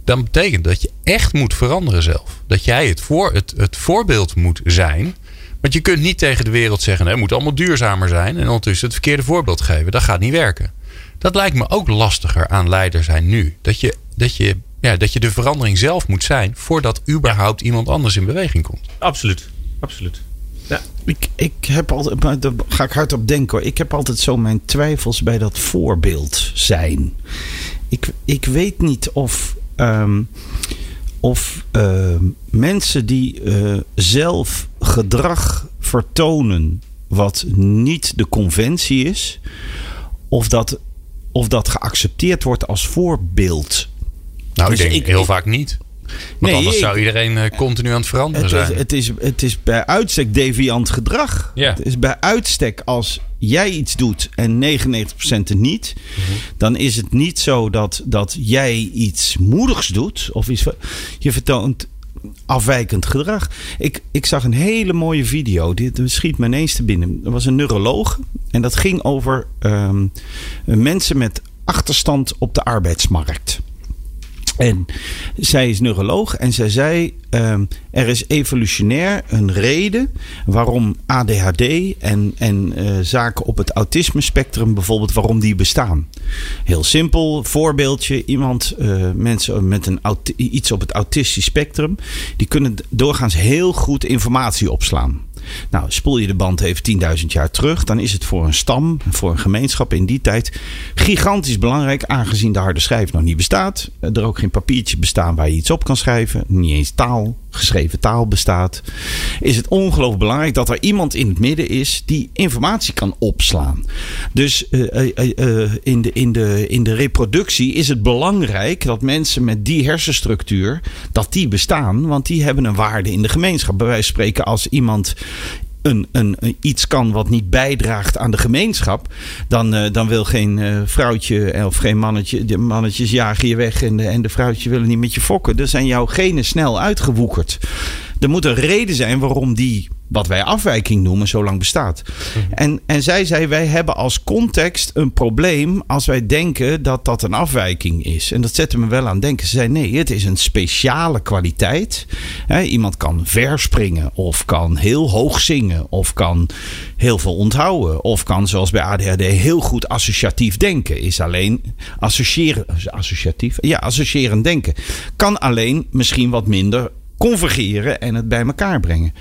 Dan betekent dat je echt moet veranderen zelf. Dat jij het, voor, het, het voorbeeld moet zijn. Want je kunt niet tegen de wereld zeggen: het moet allemaal duurzamer zijn. En ondertussen het verkeerde voorbeeld geven. Dat gaat niet werken. Dat lijkt me ook lastiger aan leider zijn nu. Dat je, dat je, ja, dat je de verandering zelf moet zijn voordat überhaupt iemand anders in beweging komt. absoluut. Absoluut. Ja. Ik, ik heb altijd, maar daar ga ik hard op denken hoor. Ik heb altijd zo mijn twijfels bij dat voorbeeld zijn. Ik, ik weet niet of, ehm, of ehm, mensen die eh, zelf gedrag vertonen wat niet de conventie is, of dat, of dat geaccepteerd wordt als voorbeeld. Nou, Dus ik denk ik- heel ik- vaak niet. Want Nee, anders zou iedereen eh, continu aan het veranderen Het is, zijn. het, is, het is bij uitstek deviant gedrag. Ja. Het is bij uitstek als jij iets doet en 99% het niet, dan is het niet zo dat, dat jij iets moedigs doet of iets, je vertoont afwijkend gedrag. Ik, ik zag een hele mooie video, dit schiet me ineens te binnen. Er was een neuroloog en dat ging over ehm, mensen met achterstand op de arbeidsmarkt. En zij is neuroloog en zij zei: ehm, er is evolutionair een reden waarom ADHD en, en uh, zaken op het autisme-spectrum bijvoorbeeld, waarom die bestaan. Heel simpel voorbeeldje: iemand, uh, mensen met een iets op het autistisch spectrum, die kunnen doorgaans heel goed informatie opslaan. Nou, spoel je de band even 10.000 jaar terug, dan is het voor een stam, voor een gemeenschap in die tijd gigantisch belangrijk, aangezien de harde schijf nog niet bestaat. Er ook geen papiertje bestaan waar je iets op kan schrijven, niet eens taal, geschreven taal bestaat. Is het ongelooflijk belangrijk dat er iemand in het midden is die informatie kan opslaan. Dus uh, uh, uh, in, de, in, de, in de reproductie is het belangrijk dat mensen met die hersenstructuur, dat die bestaan, want die hebben een waarde in de gemeenschap. Bij wijze spreken, als iemand een, een, iets kan wat niet bijdraagt aan de gemeenschap, dan, uh, dan wil geen uh, vrouwtje of geen mannetje, de mannetjes jagen je weg en de, en de vrouwtje willen niet met je fokken. Dan zijn jouw genen snel uitgewoekerd. Er moet een reden zijn waarom die wat wij afwijking noemen, zo lang bestaat. Mhm. En, en zij zei: Wij hebben als context een probleem als wij denken dat dat een afwijking is. En dat zette me wel aan denken. Ze zei: Nee, het is een speciale kwaliteit. iemand kan verspringen, of kan heel hoog zingen, of kan heel veel onthouden, of kan, zoals bij ADHD, heel goed associatief denken. Is alleen associëren, associatief, ja, associërend denken. Kan alleen misschien wat minder convergeren en het bij elkaar brengen.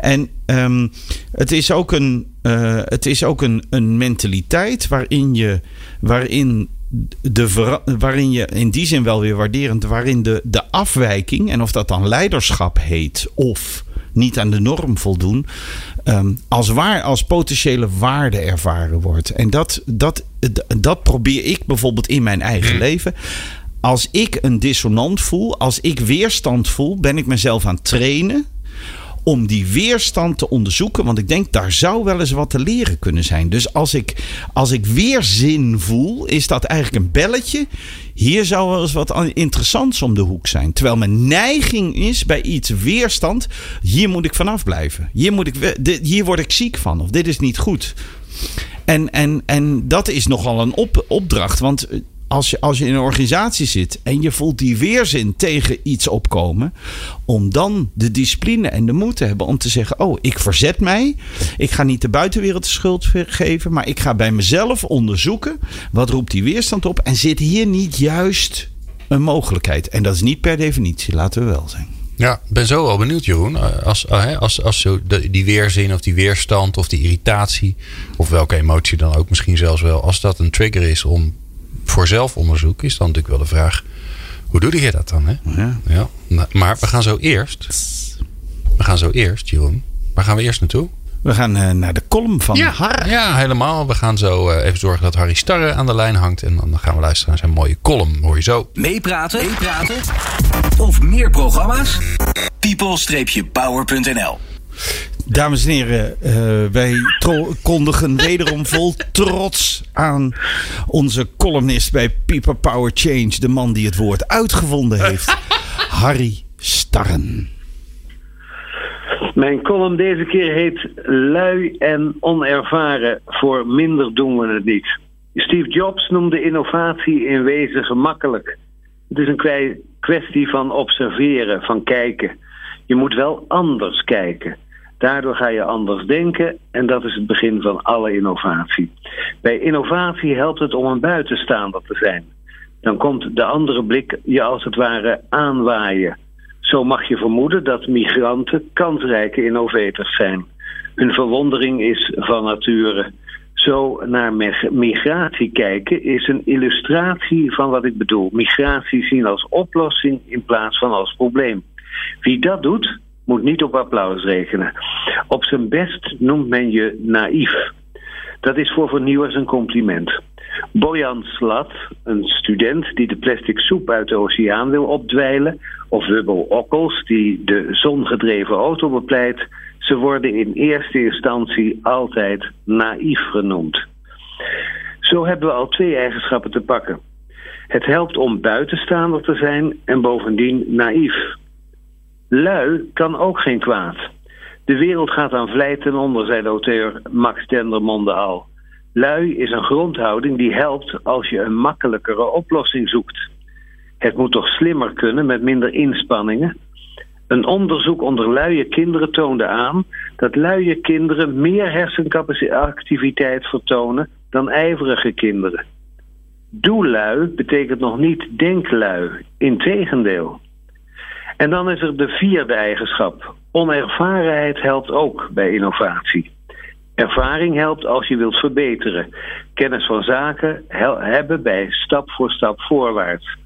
En um, het is ook, een, uh, het is ook een, een mentaliteit waarin je, waarin de, waarin je in die zin wel weer waarderend, waarin de, de afwijking, en of dat dan leiderschap heet of niet aan de norm voldoen, um, als, waar, als potentiële waarde ervaren wordt. En dat, dat, dat probeer ik bijvoorbeeld in mijn eigen hmm. leven als ik een dissonant voel, als ik weerstand voel, ben ik mezelf aan het trainen om die weerstand te onderzoeken. Want ik denk, daar zou wel eens wat te leren kunnen zijn. Dus als ik, als ik weerzin voel, is dat eigenlijk een belletje. Hier zou wel eens wat interessants om de hoek zijn. Terwijl mijn neiging is bij iets weerstand. Hier moet ik vanaf blijven. Hier, moet ik, hier word ik ziek van. Of dit is niet goed. En, en, en dat is nogal een op, opdracht. Want als je, als je in een organisatie zit en je voelt die weerzin tegen iets opkomen, om dan de discipline en de moed te hebben om te zeggen: Oh, ik verzet mij. Ik ga niet de buitenwereld de schuld geven, maar ik ga bij mezelf onderzoeken wat roept die weerstand op en zit hier niet juist een mogelijkheid. En dat is niet per definitie, laten we wel zijn. Ja, ben zo wel benieuwd, Jeroen. Als, als, als zo die weerzin of die weerstand of die irritatie, of welke emotie dan ook misschien zelfs wel, als dat een trigger is om voor zelfonderzoek is dan natuurlijk wel de vraag: hoe doe je dat dan? Hè? Ja. ja. Nou, maar we gaan zo eerst. We gaan zo eerst, Jeroen. Waar gaan we eerst naartoe? We gaan uh, naar de column van ja, Har. Ja, helemaal. We gaan zo uh, even zorgen dat Harry Starre aan de lijn hangt. En dan gaan we luisteren naar zijn mooie column. Hoor je zo. Meepraten? Meepraten? Of meer programma's? people-power.nl Dames en heren, uh, wij kondigen wederom vol trots aan onze columnist bij People Power Change. De man die het woord uitgevonden heeft. Harry Starren. Mijn column deze keer heet Lui en onervaren. Voor minder doen we het niet. Steve Jobs noemde innovatie in wezen gemakkelijk. Het is een kwestie van observeren, van kijken. Je moet wel anders kijken. Daardoor ga je anders denken en dat is het begin van alle innovatie. Bij innovatie helpt het om een buitenstaander te zijn. Dan komt de andere blik je als het ware aanwaaien. Zo mag je vermoeden dat migranten kansrijke innovators zijn. Hun verwondering is van nature. Zo naar migratie kijken is een illustratie van wat ik bedoel. Migratie zien als oplossing in plaats van als probleem. Wie dat doet, moet niet op applaus rekenen. Op zijn best noemt men je naïef. Dat is voor vernieuwers een compliment. Bojan Slat, een student die de plastic soep uit de oceaan wil opdwijlen, of Wubbel Okkels, die de zongedreven auto bepleit, ze worden in eerste instantie altijd naïef genoemd. Zo hebben we al twee eigenschappen te pakken. Het helpt om buitenstaander te zijn en bovendien naïef. Lui kan ook geen kwaad. De wereld gaat aan vlijt ten onder, zei de auteur Max Dendermonde al. Lui is een grondhouding die helpt als je een makkelijkere oplossing zoekt. Het moet toch slimmer kunnen met minder inspanningen? Een onderzoek onder luie kinderen toonde aan dat luie kinderen meer hersencapaciteit vertonen dan ijverige kinderen. Doelui betekent nog niet denklui, integendeel. En dan is er de vierde eigenschap. Onervarenheid helpt ook bij innovatie. Ervaring helpt als je wilt verbeteren. Kennis van zaken hebben bij stap voor stap voorwaarts.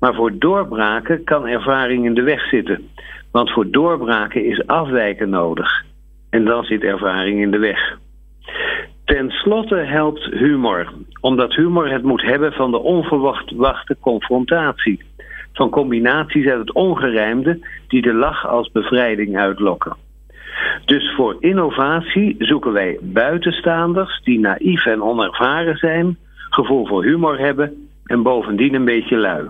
Maar voor doorbraken kan ervaring in de weg zitten. Want voor doorbraken is afwijken nodig. En dan zit ervaring in de weg. Ten slotte helpt humor, omdat humor het moet hebben van de onverwachte confrontatie. Van combinaties uit het ongerijmde die de lach als bevrijding uitlokken. Dus voor innovatie zoeken wij buitenstaanders die naïef en onervaren zijn, gevoel voor humor hebben en bovendien een beetje lui.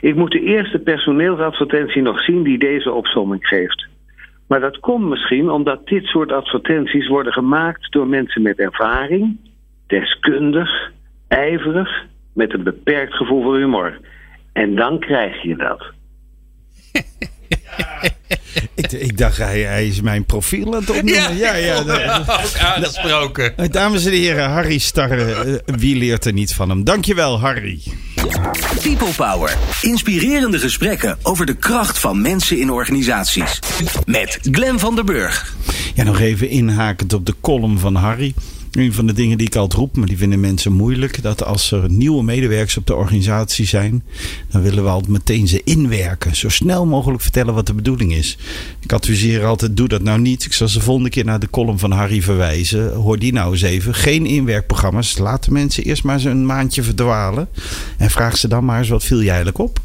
Ik moet de eerste personeelsadvertentie nog zien die deze opsomming geeft. Maar dat komt misschien omdat dit soort advertenties worden gemaakt door mensen met ervaring, deskundig, ijverig, met een beperkt gevoel voor humor. En dan krijg je dat. ik, ik, dacht, hij, hij, is mijn profiel aan het opnemen. Ja, ja, ja, ook aangesproken. Dames en heren, Harry Starre, eh, wie leert er niet van hem? Dankjewel, Harry. People Power. Inspirerende gesprekken over de kracht van mensen in organisaties. Met Glen van der Burg. Ja, nog even inhakend op de column van Harry. Een van de dingen die ik altijd roep, maar die vinden mensen moeilijk. Dat als er nieuwe medewerkers op de organisatie zijn, dan willen we altijd meteen ze inwerken. Zo snel mogelijk vertellen wat de bedoeling is. Ik adviseer altijd, doe dat nou niet. Ik zal ze de volgende keer naar de column van Harry verwijzen. Hoor die nou eens even. Geen inwerkprogramma's. Laat de mensen eerst maar eens een maandje verdwalen. En vraag ze dan maar eens, wat viel jij eigenlijk op?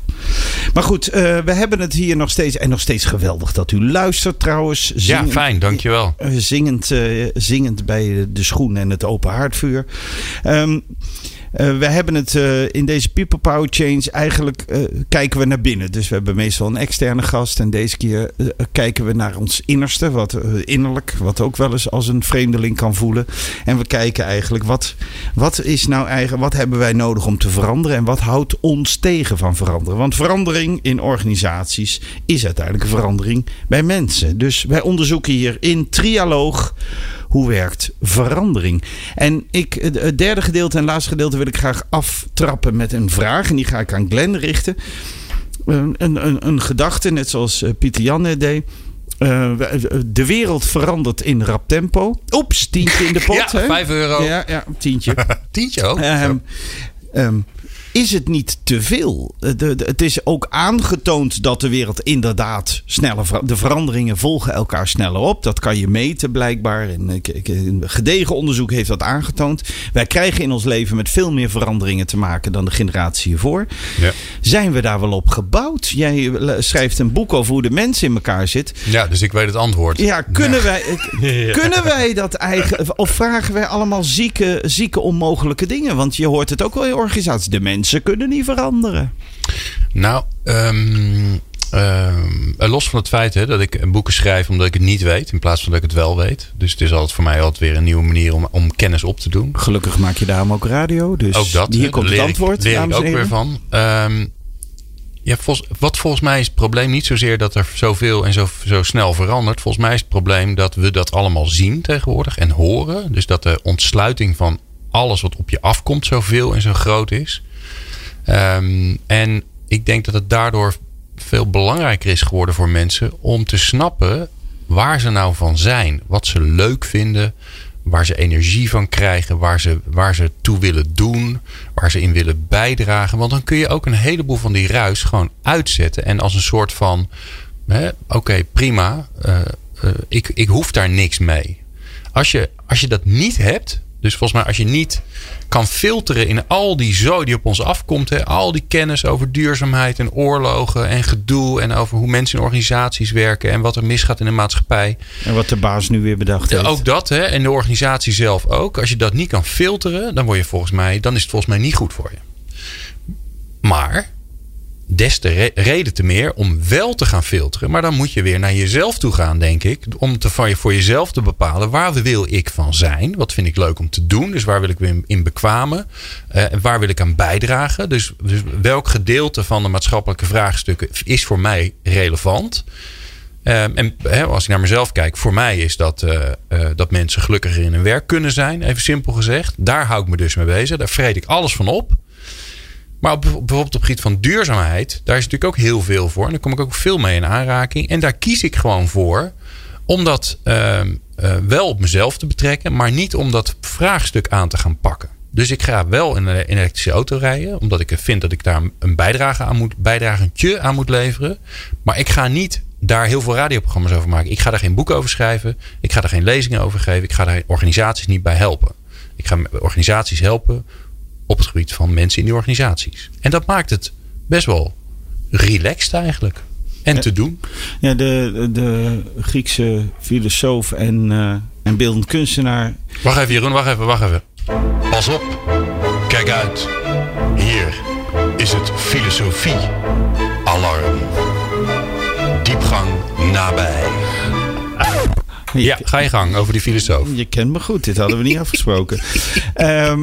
Maar goed, uh, we hebben het hier nog steeds. En nog steeds geweldig dat u luistert trouwens. Zingend, ja, fijn, dankjewel. Uh, zingend, uh, zingend bij de schoen en het open haardvuur. Um, uh, we hebben het uh, in deze People Power Change eigenlijk uh, kijken we naar binnen. Dus we hebben meestal een externe gast. En deze keer kijken we naar ons innerste, wat innerlijk, wat ook wel eens als een vreemdeling kan voelen. En we kijken eigenlijk wat, wat is nou eigenlijk, wat hebben wij nodig om te veranderen en wat houdt ons tegen van veranderen? Want verandering in organisaties is uiteindelijk verandering bij mensen. Dus wij onderzoeken hier in trialoog hoe werkt verandering? En ik, het derde gedeelte en laatste gedeelte wil ik graag aftrappen met een vraag. En die ga ik aan Glenn richten. Een, een, een gedachte, net zoals eh, Pieter Jan net deed. Uh, de wereld verandert in rap tempo. Oeps, tientje in de pot. ja, hè? 5 euro. Ja, ja tientje. tientje ook. Um, um, is het niet te veel? Het is ook aangetoond dat de wereld inderdaad sneller. De veranderingen volgen elkaar sneller op. Dat kan je meten blijkbaar. En een gedegen onderzoek heeft dat aangetoond. Wij krijgen in ons leven met veel meer veranderingen te maken dan de generatie hiervoor. Ja. Zijn we daar wel op gebouwd? Jij schrijft een boek over hoe de mens in elkaar zit. Ja, dus ik weet het antwoord. Ja, kunnen, Wij, kunnen wij dat eigen. Of vragen wij allemaal zieke, zieke onmogelijke dingen? Want je hoort het ook wel in organisaties. De mens mensen kunnen niet veranderen. Nou, um, los van het feit hè, dat ik boeken schrijf omdat ik het niet weet, in plaats van dat ik het wel weet. Dus het is altijd voor mij altijd weer een nieuwe manier om, om kennis op te doen. Gelukkig maak je daarom ook radio. Dus ook dat. Hier komt het antwoord. Leer ik ook weer van. Um, ja, wat volgens mij is het probleem niet zozeer dat er zoveel en zo, zo snel verandert. Volgens mij is het probleem dat we dat allemaal zien tegenwoordig en horen. Dus dat de ontsluiting van alles wat op je afkomt zoveel en zo groot is. Um, en ik denk dat het daardoor veel belangrijker is geworden voor mensen om te snappen waar ze nou van zijn. Wat ze leuk vinden, waar ze energie van krijgen, waar ze, waar ze toe willen doen, waar ze in willen bijdragen. Want dan kun je ook een heleboel van die ruis gewoon uitzetten en als een soort van: oké, prima, uh, uh, ik, ik hoef daar niks mee. Als je, als je dat niet hebt, dus volgens mij als je niet kan filteren in al die zooi die op ons afkomt. Hè, al die kennis over duurzaamheid en oorlogen en gedoe. En over hoe mensen in organisaties werken. En wat er misgaat in de maatschappij. En wat de baas nu weer bedacht heeft. Ook dat. Hè, en de organisatie zelf ook. Als je dat niet kan filteren. Dan, word je volgens mij, dan is het volgens mij niet goed voor je. Maar des te re- reden te meer om wel te gaan filteren. Maar dan moet je weer naar jezelf toe gaan, denk ik. Om te, van je, voor jezelf te bepalen waar wil ik van zijn. Wat vind ik leuk om te doen. Dus waar wil ik me in, bekwamen. En waar wil ik aan bijdragen. Dus, dus welk gedeelte van de maatschappelijke vraagstukken is voor mij relevant. Ehm, en als ik naar mezelf kijk, voor mij is dat, eh, eh, dat mensen gelukkiger in hun werk kunnen zijn. Even simpel gezegd. Daar hou ik me dus mee bezig. Daar vreet ik alles van op. Maar bijvoorbeeld op het gebied van duurzaamheid, daar is natuurlijk ook heel veel voor. En daar kom ik ook veel mee in aanraking. En daar kies ik gewoon voor om dat ehm, eh, wel op mezelf te betrekken, maar niet om dat vraagstuk aan te gaan pakken. Dus ik ga wel in een elektrische auto rijden, omdat ik vind dat ik daar een bijdrage aan moet, bijdragentje aan moet leveren. Maar ik ga niet daar heel veel radioprogramma's over maken. Ik ga daar geen boek over schrijven. Ik ga daar geen lezingen over geven. Ik ga daar organisaties niet bij helpen. Ik ga organisaties helpen op het gebied van mensen in die organisaties. En dat maakt het best wel relaxed eigenlijk. En te doen. Ja, de, de Griekse filosoof en, eh, en beeldend kunstenaar. Wacht even Jeroen, wacht even, wacht even. Pas op. Kijk uit. Hier is het filosofie alarm. Diepgang nabij. Ja, ga je gang over die filosoof. Je kent me goed, dit hadden we niet afgesproken. Ehm,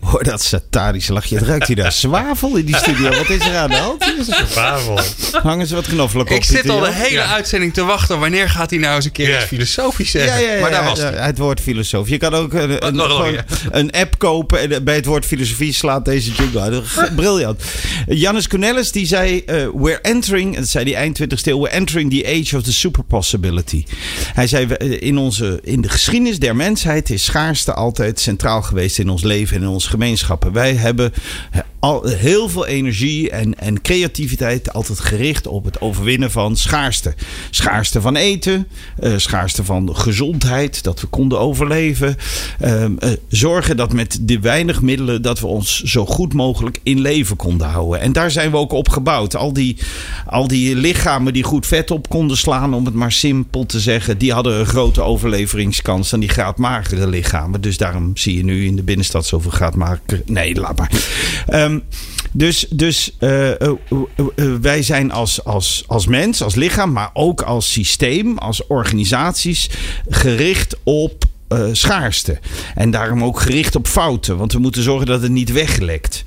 hoor dat satanische lachje. Het ruikt hier daar zwavel in die studio. Wat is er aan de hand? Zwavel. Hangen ze wat knoflook op? Ik zit al de hele uitzending te wachten. Wanneer gaat hij nou eens een keer Ja. iets filosofisch zeggen? Ja, ja, ja, maar daar ja, was het woord filosoof. Je kan ook een, een, nog een gewoon een app kopen en bij het woord filosofie slaat deze jingle uit. Briljant. Jannes Cornelis die zei, eh, we're entering, dat zei die eind 20 eeuw, we're entering the age of the super possibility. Hij zei, we- in, onze, in de geschiedenis der mensheid is schaarste altijd centraal geweest in ons leven en in onze gemeenschappen. Wij hebben eh, al, heel veel energie en, en creativiteit altijd gericht op het overwinnen van schaarste. Schaarste van eten, eh, schaarste van gezondheid, dat we konden overleven. Ehm, eh, zorgen dat met die weinig middelen dat we ons zo goed mogelijk in leven konden houden. En daar zijn we ook op gebouwd. Al die, al die lichamen die goed vet op konden slaan, om het maar simpel te zeggen, die hadden een grote overleveringskans dan die graadmagere lichamen. Dus daarom zie je nu in de binnenstad zoveel graadmager. Nee, laat maar. Ehm, dus dus eh, eh, eh, wij zijn als, als, als mens, als lichaam, maar ook als systeem, als organisaties gericht op eh, schaarste. En daarom ook gericht op fouten. Want we moeten zorgen dat het niet weglekt.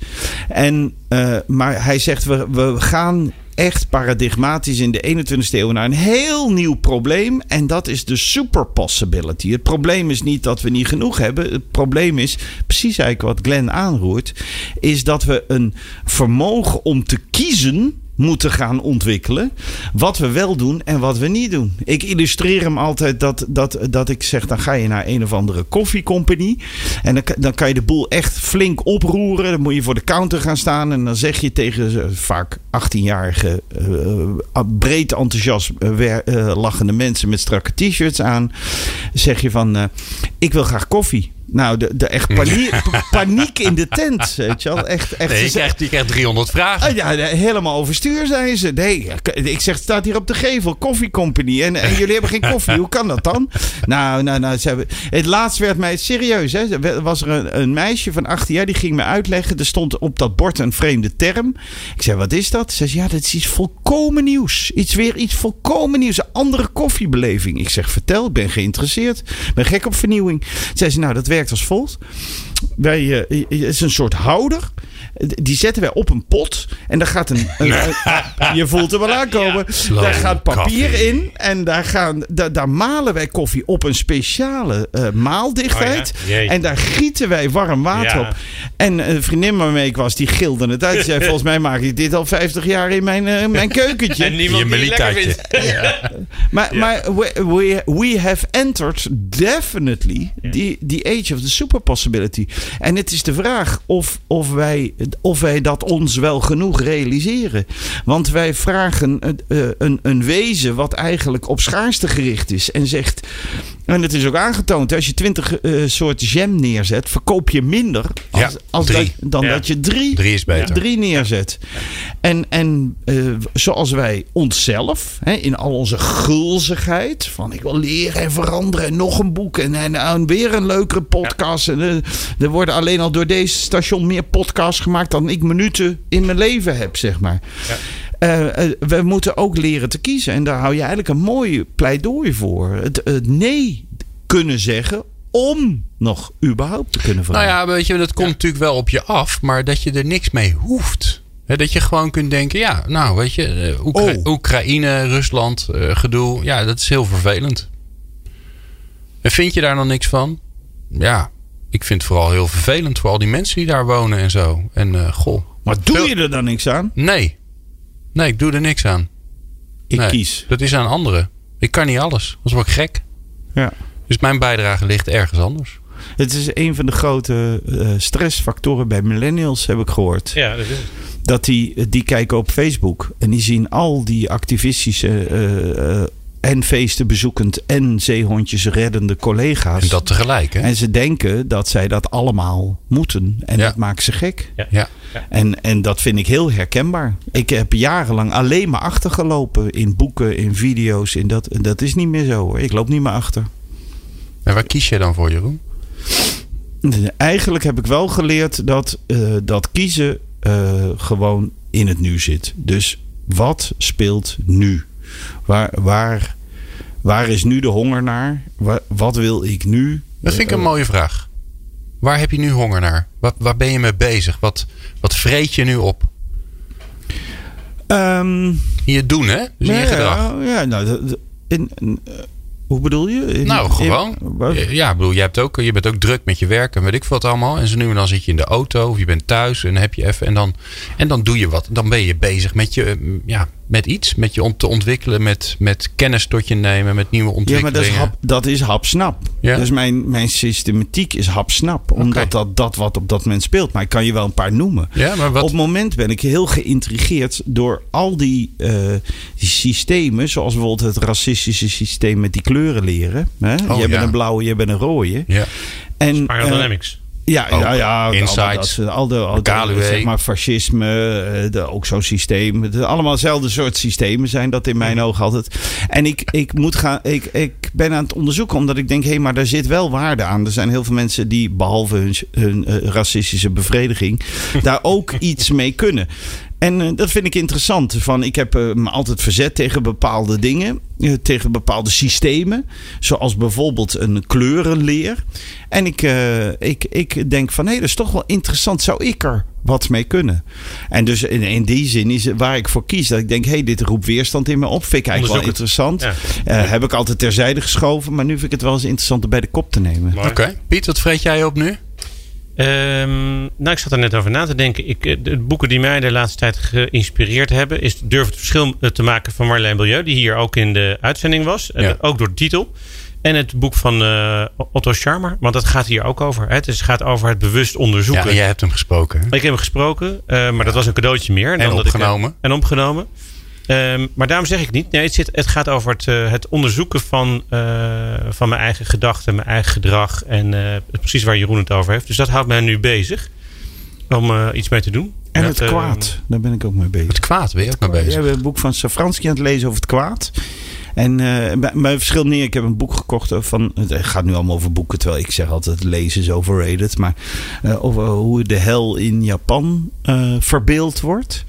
En, eh, maar hij zegt, we, we gaan echt paradigmatisch in de 21ste eeuw naar een heel nieuw probleem. En dat is de super possibility. Het probleem is niet dat we niet genoeg hebben. Het probleem is, precies eigenlijk wat Glenn aanroert, is dat we een vermogen om te kiezen moeten gaan ontwikkelen. Wat we wel doen en wat we niet doen. Ik illustreer hem altijd dat, dat, dat ik zeg: dan ga je naar een of andere koffiecompany. En dan, dan kan je de boel echt flink oproeren. Dan moet je voor de counter gaan staan. En dan zeg je tegen vaak 18-jarige, eh, breed enthousiast eh, eh, lachende mensen met strakke t-shirts aan. Zeg je van: eh, Ik wil graag koffie. Nou, de, de echt paniek, paniek in de tent. Weet je wel? Echt, echt, Nee, je ze- krijgt, je krijgt 300 vragen. Ah, ja, helemaal overstuur zijn ze. Nee, ik zeg, het staat hier op de gevel, Coffee Company. En, en jullie hebben geen koffie. Hoe kan dat dan? Nou, nou, nou. Ze hebben, het laatst werd mij serieus. Hè, was er een, een meisje van 18 jaar die ging me uitleggen. Er stond op dat bord een vreemde term. Ik zei, wat is dat? Ze zei, ja, dat is iets volkomen nieuws. Iets weer iets volkomen nieuws. Een andere koffiebeleving. Ik zeg, vertel, ik ben geïnteresseerd. Ik ben gek op vernieuwing. Zei ze, nou, dat werkt als volgt. Wij, eh, het is een soort houder. Die zetten wij op een pot. En daar gaat een. een- een- je voelt hem wel aankomen. Slow daar gaat papier coffee. in. En daar, gaan, daar, daar malen wij koffie op een speciale eh, maaldichtheid. Oh ja? En daar gieten wij warm water Ja. op. En een vriendin waarmee ik was, die gilde het uit. Die zei: Volgens mij maak ik dit al 50 jaar in mijn, eh, mijn keukentje. En niemand Je die. Maar, maar we, we, we have entered definitely the, the age of the super possibility. En het is de vraag of, of, wij, of wij dat ons wel genoeg realiseren. Want wij vragen een, eh, een, een wezen wat eigenlijk op schaarste gericht is. En zegt, en het is ook aangetoond, als je twintig eh, soorten jam neerzet, verkoop je minder als, Ja, als drie. dat, dan Ja. dat je drie Drie is beter. drie neerzet. En, en eh, zoals wij onszelf, hè, in al onze gulzigheid, van ik wil leren en veranderen en nog een boek en, en, en weer een leukere podcast. En, eh, er worden alleen al door deze station meer podcasts gemaakt dan ik minuten in mijn leven heb, zeg maar. eh, we moeten ook leren te kiezen. En daar hou je eigenlijk een mooi pleidooi voor. Het, het nee kunnen zeggen om nog überhaupt te kunnen vragen. Nou ja, weet je, dat komt natuurlijk wel op je af, maar dat je er niks mee hoeft. Dat je gewoon kunt denken, ja, nou weet je, eh, Oekra- Oh. Oekraïne, Rusland, eh, gedoe, ja, dat is heel vervelend. En vind je daar dan niks van? Ja, ik vind het vooral heel vervelend voor al die mensen die daar wonen en zo. En eh, goh, maar doe veel- je er dan niks aan? nee. Nee, ik doe er niks aan. Ik Nee, kies. Dat is aan anderen. Ik kan niet alles. Dat word ik gek. Ja. Dus mijn bijdrage ligt ergens anders. Het is een van de grote eh, stressfactoren bij millennials, heb ik gehoord. Ja, dat is het. Dat die, die kijken op Facebook en die zien al die activistische eh, eh, en feesten bezoekend en zeehondjes reddende collega's. En dat tegelijk, hè? En ze denken dat zij dat allemaal moeten. En Ja. dat maakt ze gek. Ja. En, en dat vind ik heel herkenbaar. Ik heb jarenlang alleen maar achtergelopen in boeken, in video's. In dat, en dat is niet meer zo hoor. Ik loop niet meer achter. En waar kies je dan voor, Jeroen? Eigenlijk heb ik wel geleerd dat, eh, dat kiezen eh, gewoon in het nu zit. Dus wat speelt nu? Waar, waar, waar is nu de honger naar? Wa- wat wil ik nu? Dat vind ik een Eh, mooie vraag. Waar heb je nu honger naar? Wat, waar ben je mee bezig? Wat, wat vreet je nu op? ehm, In je doen, hè? Dus in je ja, gedrag. Ja, nou, in, in, eh, hoe bedoel je? In- Nou, gewoon. Ja, bedoel, je, hebt ook, je bent ook druk met je werk en weet ik wat allemaal. En zo nu en dan zit je in de auto of je bent thuis en dan heb je even. En dan, en dan doe je wat. Dan ben je bezig met, je, eh, ja, met iets. Met je om te ontwikkelen, met, met kennis tot je nemen, met nieuwe Ja, maar ontwikkelingen. dat is, hap, dat is hapsnap. Ja. Dus mijn, mijn systematiek is hapsnap. Omdat dat, dat wat op dat moment speelt. Maar ik kan je wel een paar noemen. Ja, maar wat, Op het moment ben ik heel geïntrigeerd door al die, eh, die systemen. Zoals bijvoorbeeld het racistische systeem met die kleuren leren. Hè? Oh, jij bent een blauwe, jij bent een rode. ja. En. Ja, Ook ja, ja. Insights. Al al de, al de, zeg maar fascisme, eh, de, ook zo'n systeem. Het, allemaal hetzelfde soort systemen zijn dat in mijn ogen altijd. En ik, ik, moet gaan, ik, ik ben aan het onderzoeken omdat ik denk, hé, maar daar zit wel waarde aan. Er zijn heel veel mensen die, behalve hun, hun eh, racistische bevrediging, daar ook iets mee kunnen. En eh, dat vind ik interessant. Van, ik heb eh, me altijd verzet tegen bepaalde dingen. eh, tegen bepaalde systemen. Zoals bijvoorbeeld een kleurenleer. En ik, eh, ik, ik denk van... hé, dat is toch wel interessant. Zou ik er wat mee kunnen? En dus in, in die zin is het waar ik voor kies. Dat ik denk, hé, dit roept weerstand in me op. Vind ik eigenlijk wel interessant. Eh, heb ik altijd terzijde geschoven. Maar nu vind ik het wel eens interessant om bij de kop te nemen. Oké. Piet, wat vreet jij op nu? Ehm, nou, ik zat er net over na te denken. Ik, eh, de boeken die mij de laatste tijd geïnspireerd hebben, is Durf het verschil eh, te maken van Marlijn Bilieu, die hier ook in de uitzending was. Eh, Ja. Ook door de titel. En het boek van Otto Scharmer, want dat gaat hier ook over. Hè? Het is- gaat over het bewust Ja, onderzoeken. en jij hebt hem gesproken. hè? Ik heb hem gesproken, maar dat was een cadeautje meer. En ik, opgenomen. en opgenomen. Ehm, maar daarom zeg ik niet. Nee, het, zit, het gaat over het, eh, het onderzoeken van, eh, van mijn eigen gedachten, mijn eigen gedrag. En eh, precies waar Jeroen het over heeft. Dus dat houdt mij nu bezig om eh, iets mee te doen. En Dat, het kwaad. Daar ben ik ook mee bezig. Het kwaad, ben je ook mee We bezig? hebben een boek van Safransky aan het lezen over het kwaad. En eh, bij, bij verschil meer, ik heb een boek gekocht van. Het gaat nu allemaal over boeken, terwijl ik zeg altijd: lezen is overrated. Maar eh, over hoe de hel in Japan eh, verbeeld wordt.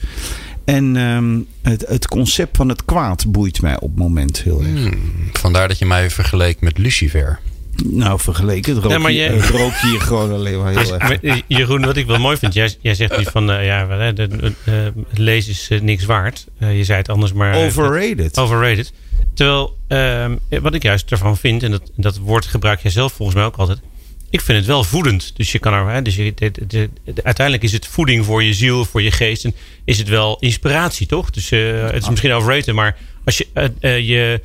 En ehm, het, het concept van het kwaad boeit mij op het moment heel erg. Hmm, vandaar dat je mij vergeleek met Lucifer. Nou, vergeleken. Het rook, Ja, maar hier, jij- het rook hier gewoon alleen maar heel erg. maar, Jeroen, wat ik wel mooi vind, jij, jij zegt nu van eh, ja, eh, lezen is eh, niks waard. Eh, je zei het anders, maar. Overrated. Overrated. Terwijl, ehm, wat ik juist ervan vind, en dat, dat woord gebruik jij zelf volgens mij ook altijd. Ik vind het wel voedend. Dus je kan er, hè, dus je, de- de- de- uiteindelijk is het voeding voor je ziel, voor je geest. En is het wel inspiratie, toch? Dus eh, het is misschien overrated, maar als je, eh, eh, je,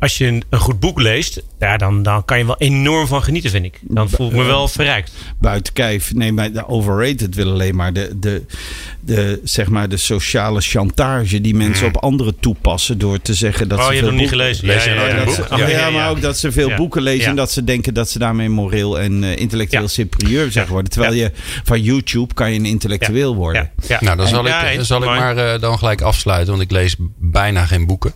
als je een, een goed boek leest, ja, dan, dan kan je wel enorm van genieten, vind ik. Dan voel ik me wel verrijkt. buiten kijf. Nee, maar de overrated wil alleen maar de, de, de, zeg maar de sociale chantage die mensen op anderen toepassen door te zeggen dat Hmm. oh, ze je hebt veel hem niet boeken- gelezen. Lees boek? ze- Oh, ja, ja, ja, maar ook dat ze veel Ja. boeken lezen Ja. en dat ze denken dat ze daarmee moreel en eh, intellectueel Ja. superieur zijn geworden. Terwijl je van YouTube kan je een intellectueel worden. Ja, ja. Nou, dan zal, Ja, ik, zal ik maar eh, dan gelijk afsluiten, want ik lees bijna geen boeken.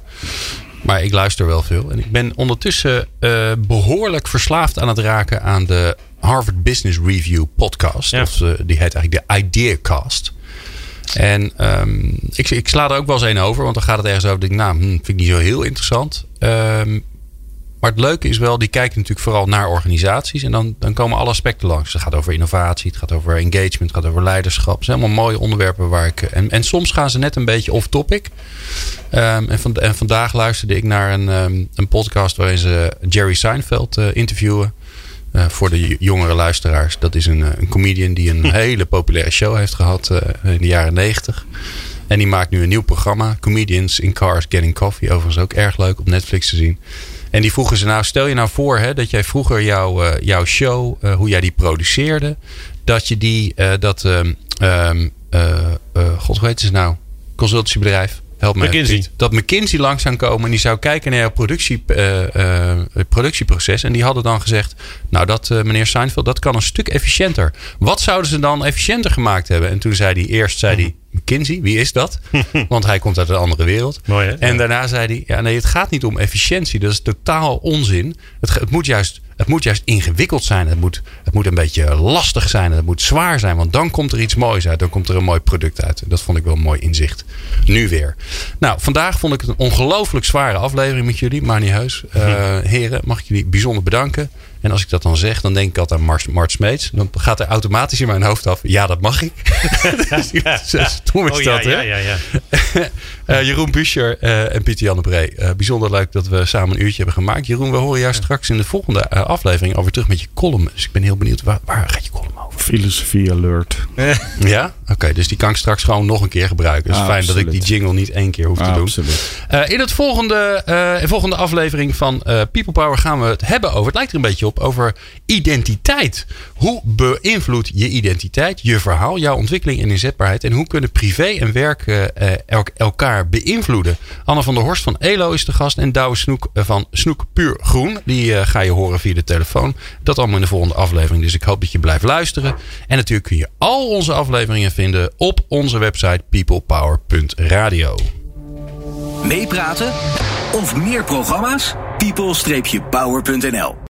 Maar ik luister wel veel. En ik ben ondertussen eh, behoorlijk verslaafd aan het raken aan de Harvard Business Review podcast. Ja. Of, eh, die heet eigenlijk de Ideacast. En ehm, ik, ik sla er ook wel eens een over, want dan gaat het ergens over. Denk, ik, nou, hm, vind ik niet zo heel interessant. Ehm, maar het leuke is wel, die kijken natuurlijk vooral naar organisaties. En dan, dan komen alle aspecten langs. Het gaat over innovatie, het gaat over engagement, het gaat over leiderschap. Het zijn allemaal mooie onderwerpen waar ik. En, en soms gaan ze net een beetje off-topic. Ehm, en, van, en vandaag luisterde ik naar een, ehm, een podcast waarin ze Jerry Seinfeld eh, interviewen. Uh, voor de jongere luisteraars. Dat is een, een comedian die een hele populaire show heeft gehad uh, in de jaren negentig. En die maakt nu een nieuw programma. Comedians in Cars Getting Coffee. Overigens ook erg leuk op Netflix te zien. En die vroegen ze nou, stel je nou voor hè, dat jij vroeger jouw, uh, jouw show, uh, hoe jij die produceerde, dat je die, uh, dat, um, god hoe heet ze nou, consultancybedrijf, help me. McKinsey. Dat McKinsey langs zou komen en die zou kijken naar jouw productie, productieproces. En die hadden dan gezegd, nou dat meneer Seinfeld, dat kan een stuk efficiënter. Wat zouden ze dan efficiënter gemaakt hebben? En toen zei hij, eerst zei hij, McKinsey, wie is dat? Want hij komt uit een andere wereld. Mooi, hè? En daarna zei hij: Ja, nee, het gaat niet om efficiëntie. Dat is totaal onzin. Het, het, moet, juist, het moet juist ingewikkeld zijn. Het moet, het moet een beetje lastig zijn. Het moet zwaar zijn. Want dan komt er iets moois uit. Dan komt er een mooi product uit. Dat vond ik wel een mooi inzicht. Nu weer. Nou, vandaag vond ik het een ongelooflijk zware aflevering met jullie. Maar niet heus. Uh, heren, mag ik jullie bijzonder bedanken. En als ik dat dan zeg, dan denk ik altijd aan Mart, Mart Smeets. Dan gaat er automatisch in mijn hoofd af. Ja, dat mag ik. dus, Stom is oh, dat, hè? ja, ja, uh, Jeroen Buscher uh, en Pieter Jan de Bree. Uh, bijzonder leuk dat we samen een uurtje hebben gemaakt. Jeroen, we horen jou straks in de volgende aflevering alweer terug met je column. Dus ik ben heel benieuwd, waar, waar gaat je column over? Filosofie alert. ja? Oké, okay, dus die kan ik straks gewoon nog een keer gebruiken. Dus Ah, fijn dat ik die jingle niet één keer hoef te Ah, doen. absoluut. Uh, in het volgende, uh, volgende aflevering van uh, People Power gaan we het hebben over, het lijkt er een beetje op, over identiteit. Hoe beïnvloedt je identiteit, je verhaal, jouw ontwikkeling en inzetbaarheid? En hoe kunnen privé en werk uh, el elkaar beïnvloeden? Anne van der Horst van ELO is de gast en Douwe Snoek van Snoek Puur Groen. Die ga je horen via de telefoon. Dat allemaal in de volgende aflevering. Dus ik hoop dat je blijft luisteren. En natuurlijk kun je al onze afleveringen vinden op onze website peoplepower.radio. Meepraten of meer programma's? people-power.nl